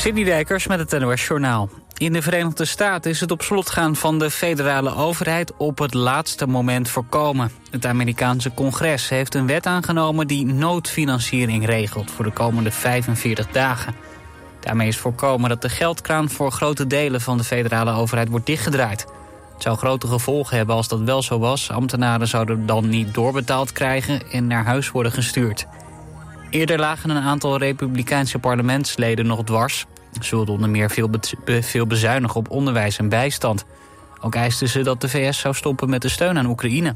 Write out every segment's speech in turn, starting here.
Sidney Dijkers met het NOS Journaal. In de Verenigde Staten is het op slot gaan van de federale overheid op het laatste moment voorkomen. Het Amerikaanse congres heeft een wet aangenomen die noodfinanciering regelt voor de komende 45 dagen. Daarmee is voorkomen dat de geldkraan voor grote delen van de federale overheid wordt dichtgedraaid. Het zou grote gevolgen hebben als dat wel zo was. Ambtenaren zouden dan niet doorbetaald krijgen en naar huis worden gestuurd. Eerder lagen een aantal republikeinse parlementsleden nog dwars. Ze wilden onder meer veel, veel bezuinigen op onderwijs en bijstand. Ook eisten ze dat de VS zou stoppen met de steun aan Oekraïne.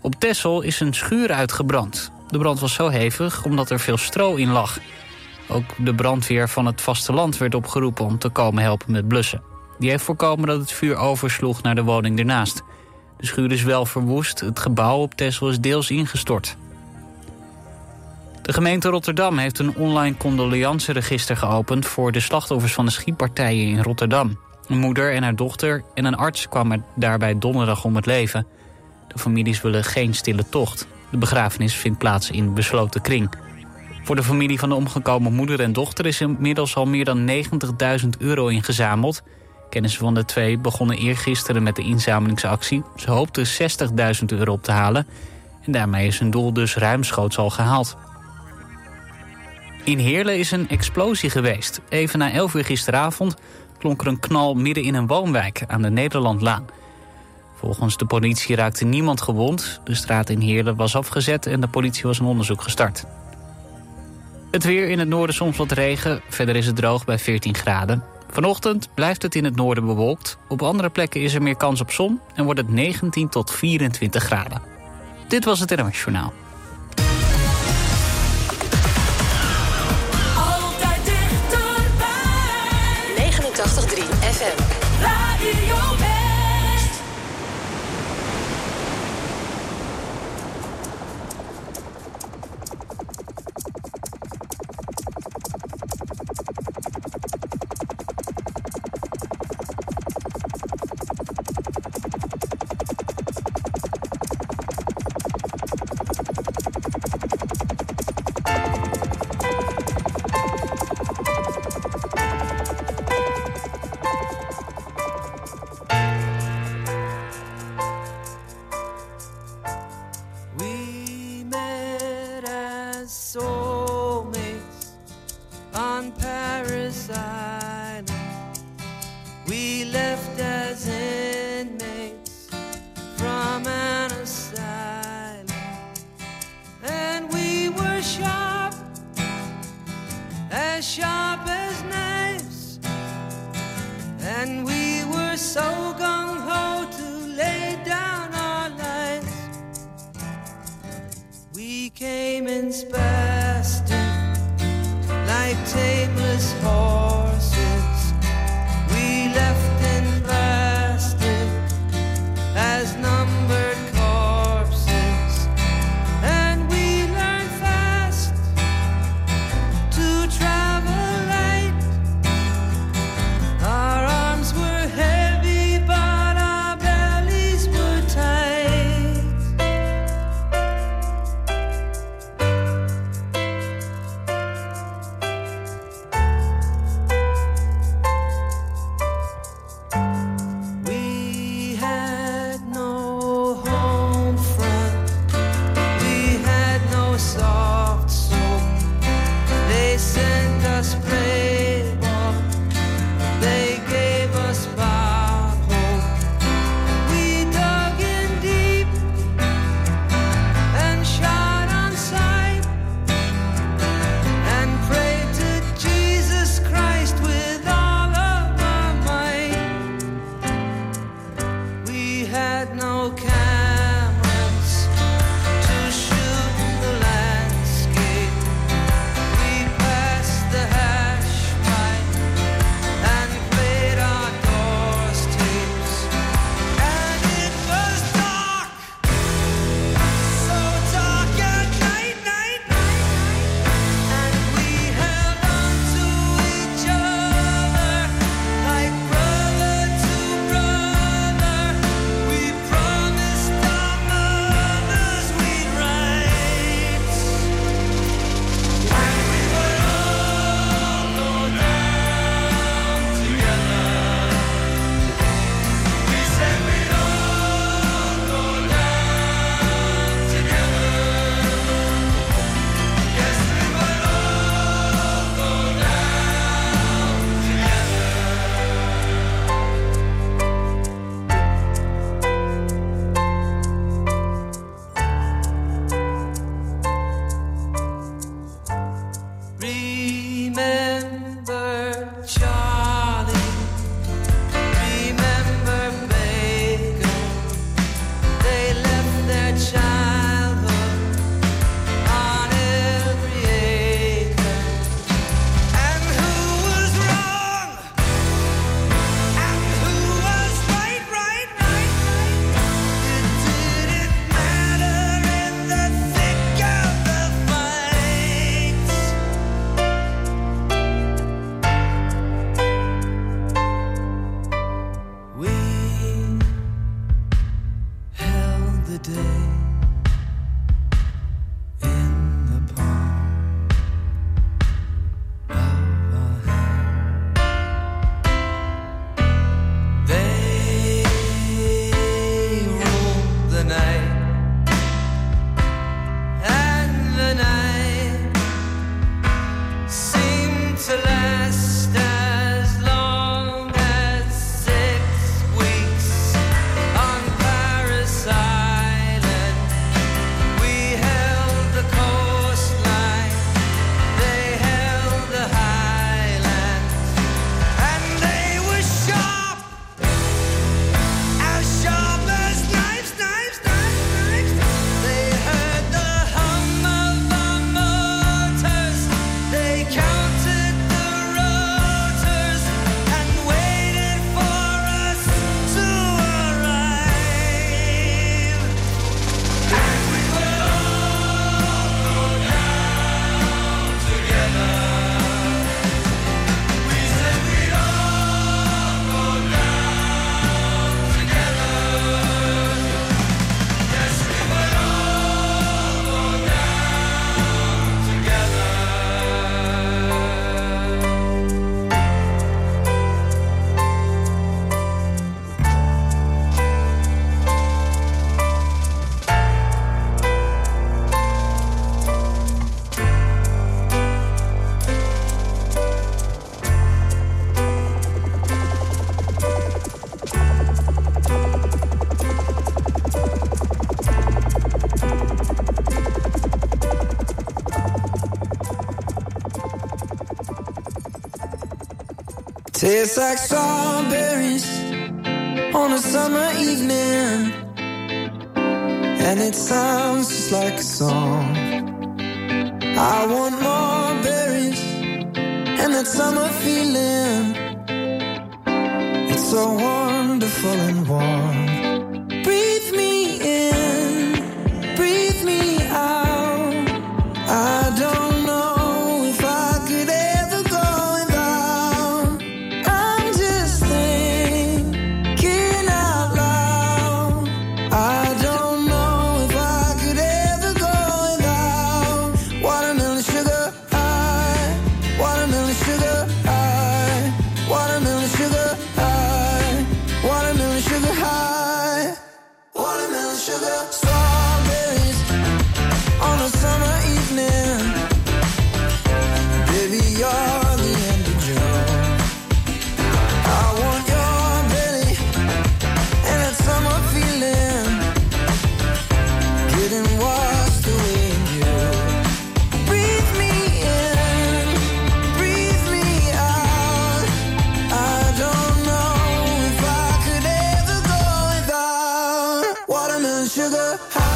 Op Texel is een schuur uitgebrand. De brand was zo hevig omdat er veel stro in lag. Ook de brandweer van het vasteland werd opgeroepen om te komen helpen met blussen. Die heeft voorkomen dat het vuur oversloeg naar de woning ernaast. De schuur is wel verwoest, het gebouw op Texel is deels ingestort. De gemeente Rotterdam heeft een online condoleanceregister geopend... voor de slachtoffers van de schietpartijen in Rotterdam. Een moeder en haar dochter en een arts kwamen daarbij donderdag om het leven. De families willen geen stille tocht. De begrafenis vindt plaats in besloten kring. Voor de familie van de omgekomen moeder en dochter... is inmiddels al meer dan 90.000 euro ingezameld. Kennissen van de twee begonnen eergisteren met de inzamelingsactie. Ze hoopten 60.000 euro op te halen... en daarmee is hun doel dus ruimschoots al gehaald. In Heerlen is een explosie geweest. Even na 11 uur gisteravond klonk er een knal midden in een woonwijk aan de Nederlandlaan. Volgens de politie raakte niemand gewond. De straat in Heerlen was afgezet en de politie was een onderzoek gestart. Het weer in het noorden soms wat regen. Verder is het droog bij 14 graden. Vanochtend blijft het in het noorden bewolkt. Op andere plekken is er meer kans op zon en wordt het 19 tot 24 graden. Dit was het NOS Journaal. Tastes like strawberries on a summer evening, and it sounds just like a song. I want more berries and that summer feeling. sugar high.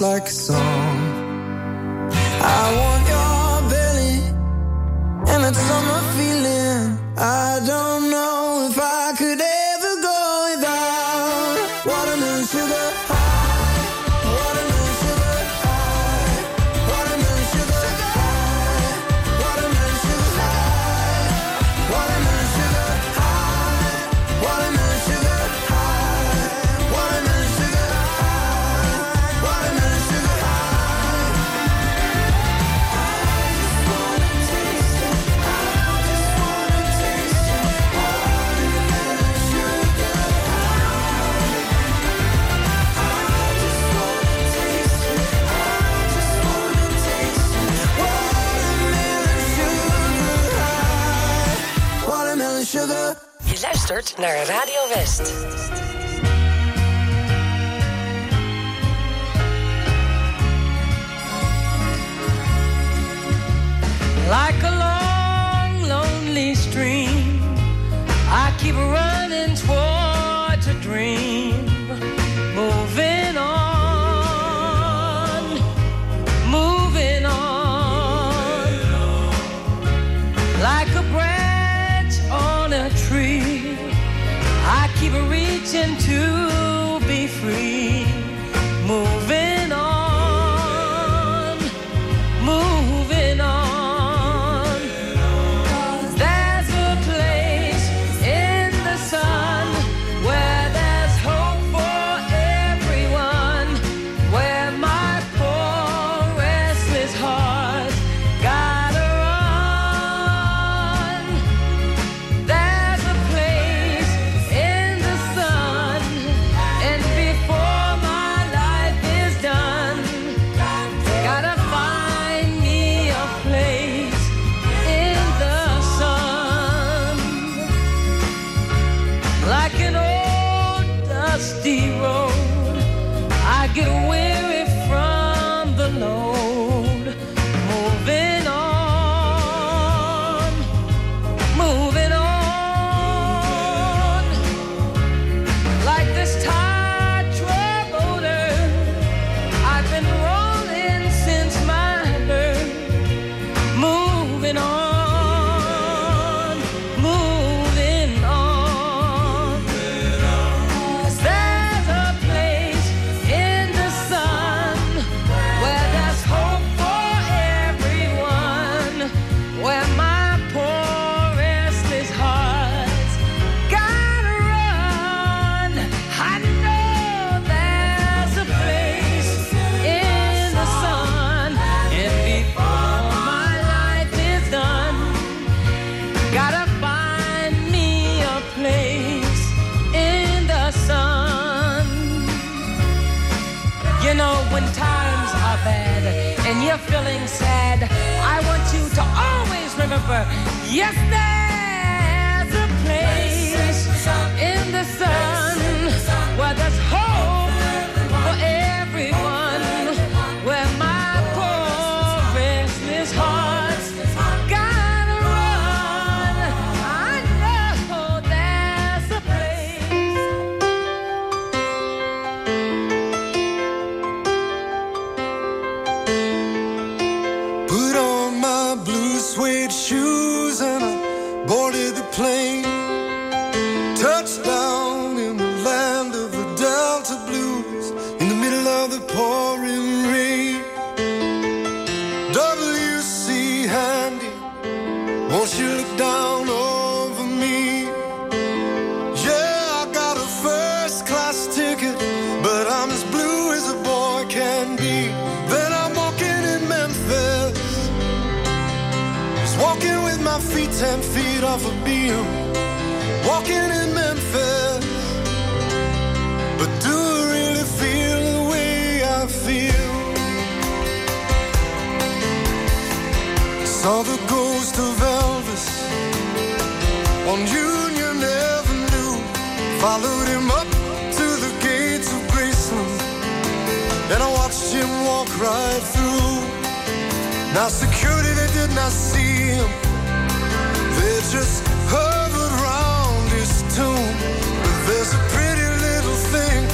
Like a song. luistert naar Radio West. Like a to be free. you're feeling sad, I want you to always remember, yes, there's a place in the sun where there's hope. ghost of Elvis on Union Avenue. Followed him up to the gates of Graceland, and I watched him walk right through. Now security they did not see him, they just hovered around his tomb. But there's a pretty little thing.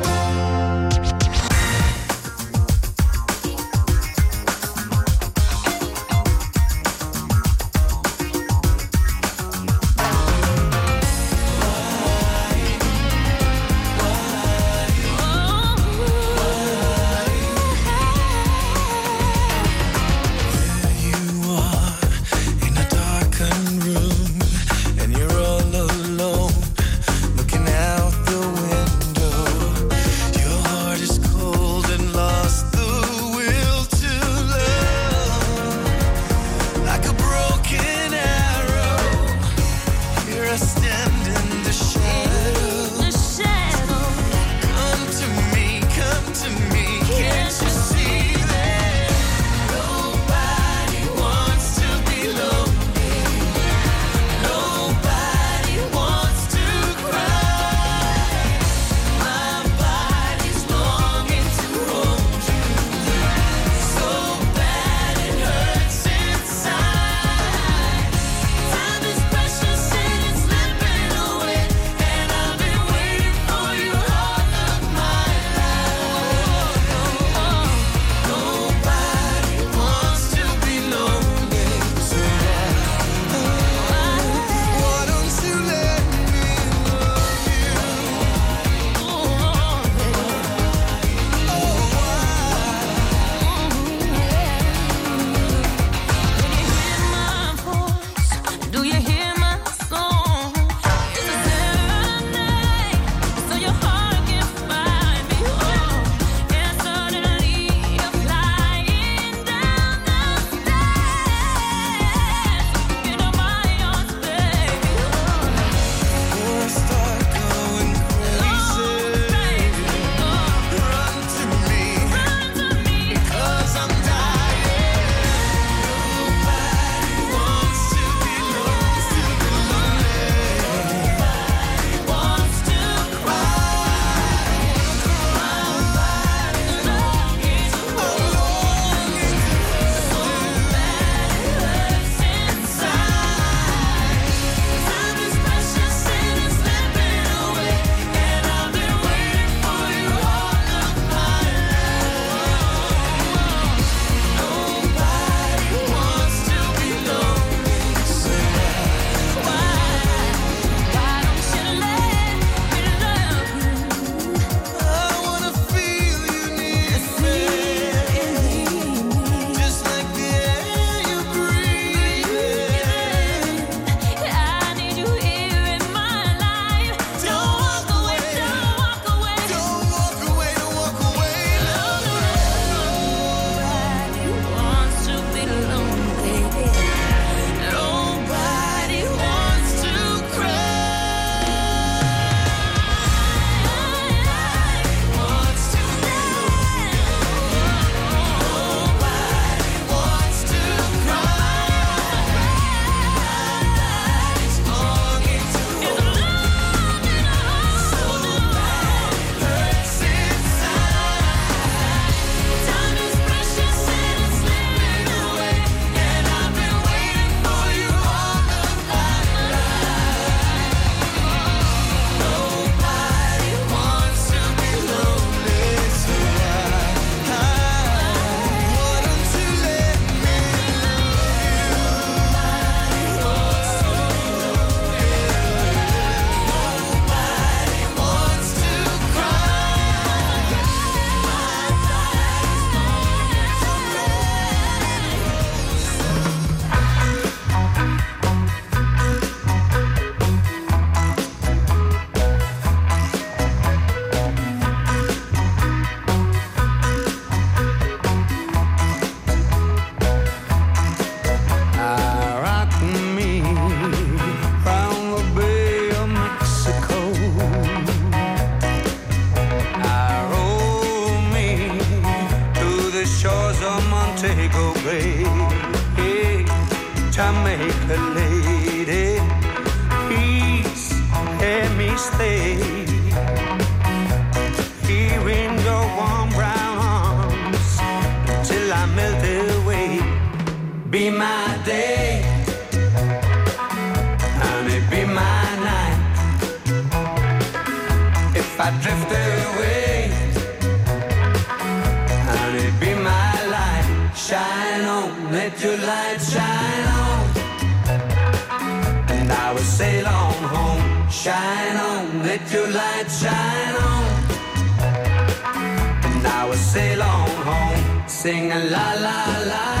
Sing a la la la.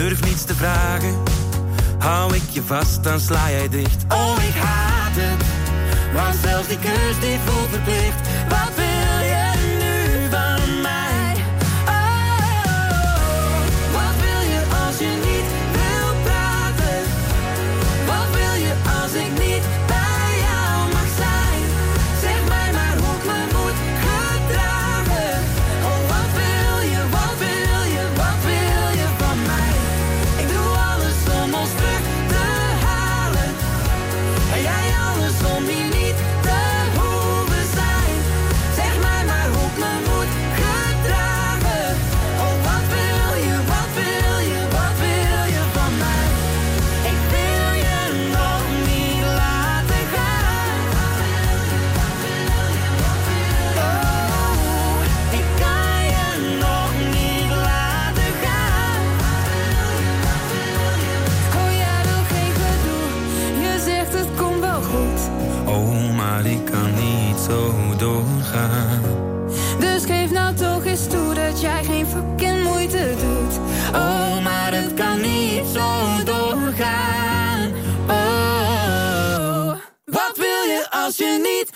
durf niets te vragen. Hou ik je vast, dan sla jij dicht. Oh, ik haat het, want zelfs die keus die voelt verplicht. Wat je niet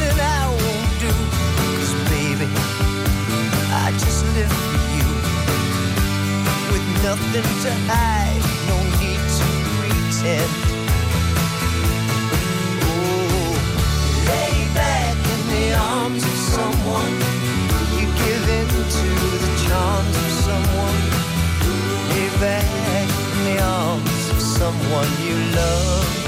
that I won't do. Cause baby, I just live for you. With nothing to hide, no need to pretend. Oh, lay back in the arms of someone. You give in to the charms of someone. Lay back in the arms of someone you love.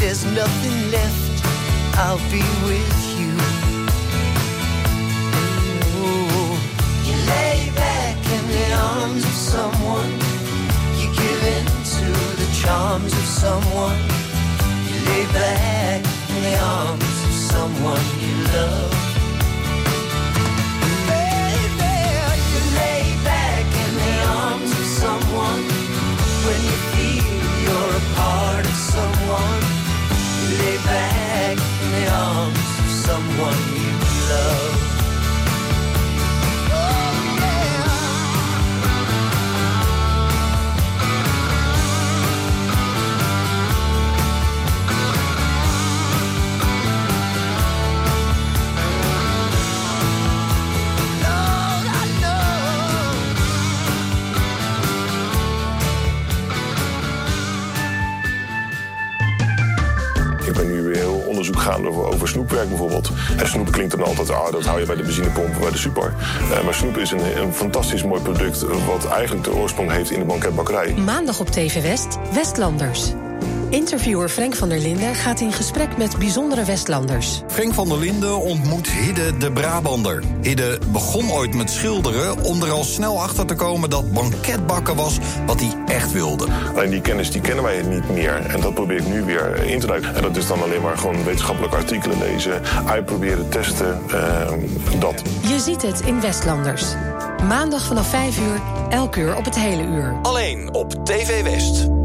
there's nothing left, I'll be with you. Ooh. You lay back in the arms of someone, you give in to the charms of someone. You lay back in the arms of someone you love. Baby, you lay back in the arms of someone when you feel you're a part of someone back in the arms of someone you love. Bijvoorbeeld. Snoep klinkt dan altijd, ah, dat hou je bij de benzinepomp bij de super. Eh, maar snoep is een, een fantastisch mooi product... wat eigenlijk de oorsprong heeft in de banketbakkerij. Maandag op TV West, Westlanders. Interviewer Frank van der Linden gaat in gesprek met bijzondere Westlanders. Frank van der Linden ontmoet Hidde de Brabander. Hidde begon ooit met schilderen om er al snel achter te komen dat banketbakken was wat hij echt wilde. Alleen die kennis die kennen wij niet meer. En dat probeer ik nu weer in te duiken. En dat is dan alleen maar gewoon wetenschappelijke artikelen lezen, uitproberen, testen, eh, dat. Je ziet het in Westlanders. Maandag vanaf 5 uur, elk uur op het hele uur. Alleen op TV West.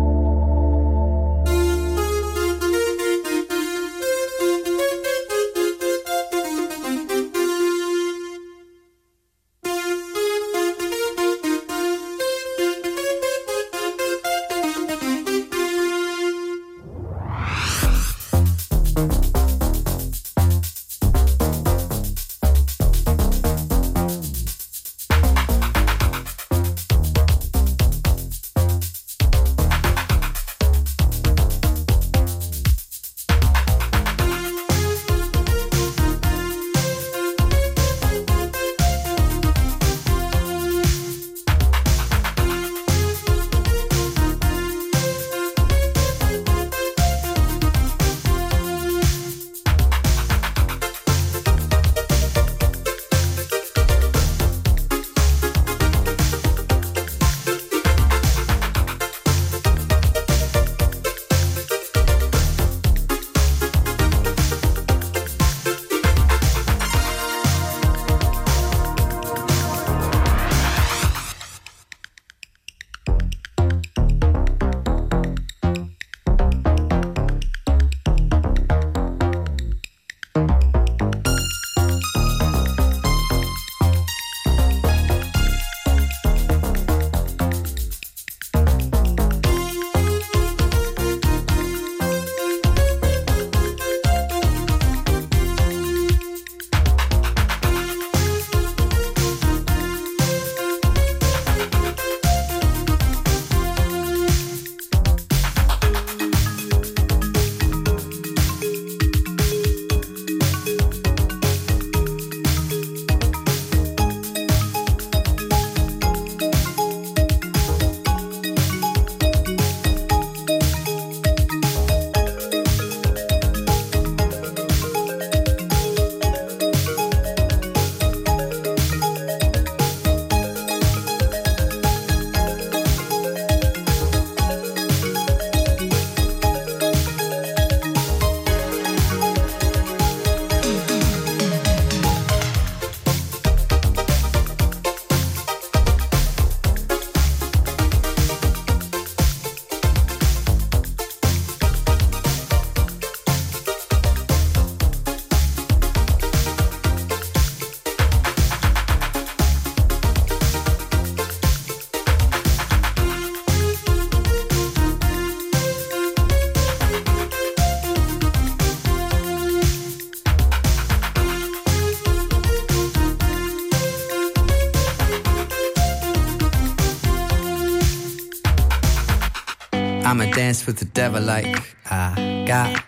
I'ma dance with the devil like I got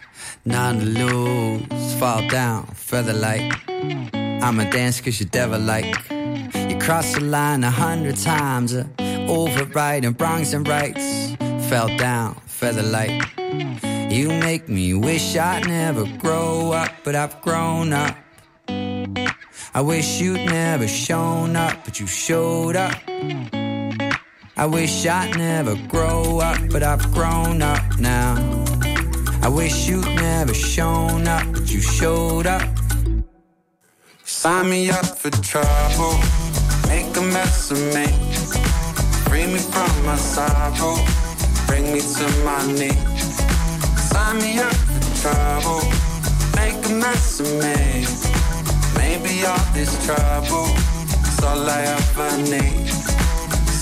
none to lose. Fall down, feather like I'ma dance cause you're devil like You cross the line a hundred times, uh, overriding wrongs and rights. Fell down, feather like You make me wish I'd never grow up, but I've grown up. I wish you'd never shown up, but you showed up. I wish I'd never grow up, but I've grown up now. I wish you'd never shown up, but you showed up. Sign me up for trouble, make a mess of me. Free me from my sorrow, bring me to my knees. Sign me up for trouble, make a mess of me. Maybe all this trouble is all I ever need.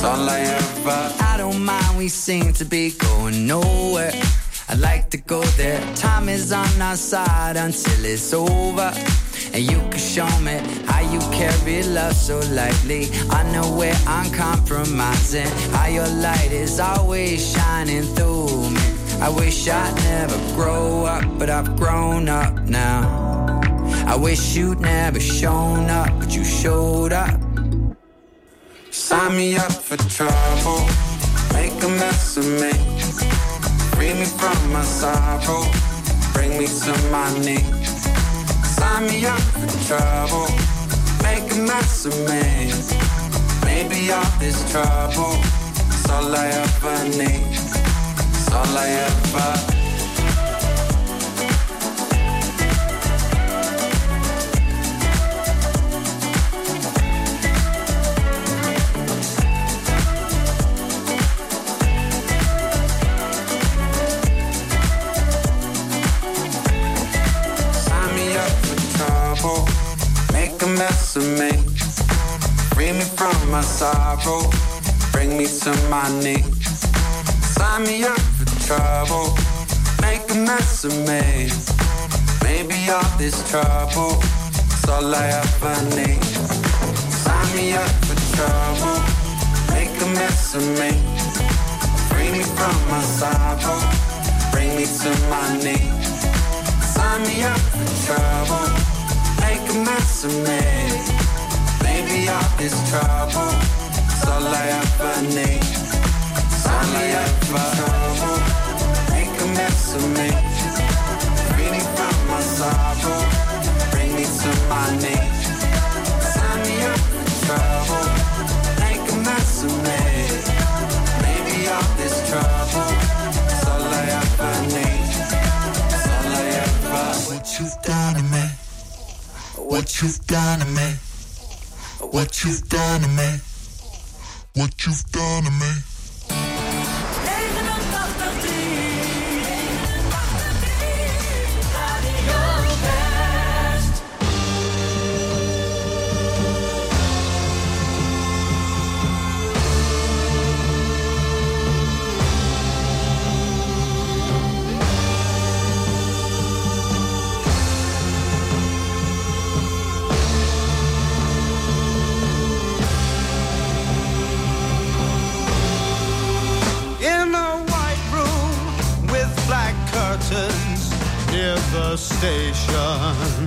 All I ever. I don't mind, we seem to be going nowhere. I like to go there. Time is on our side until it's over. And you can show me how you carry love so lightly. I know where I'm compromising. How your light is always shining through me. I wish I'd never grow up, but I've grown up now. I wish you'd never shown up, but you showed up. Sign me up for trouble, make a mess of me. Free me from my sorrow, bring me to my knees. Sign me up for trouble, make a mess of me. Maybe all this trouble, is all I ever need. It's all I ever mess of me. Free me from my sorrow, bring me to my knees. Sign me up for trouble, make a mess of me. Maybe all this trouble is all I ever need. Sign me up for trouble, make a mess of me. Free me from my sorrow, bring me to my knees. Sign me up for trouble, make a mess of me. Maybe all this trouble is all I ever need. Sign me up for trouble, make a mess of me. Free me from my sorrow, bring me to my knees. Sign me up for trouble, make a mess of me. What you've done to me. What you've done to me. What you've done to me. Station.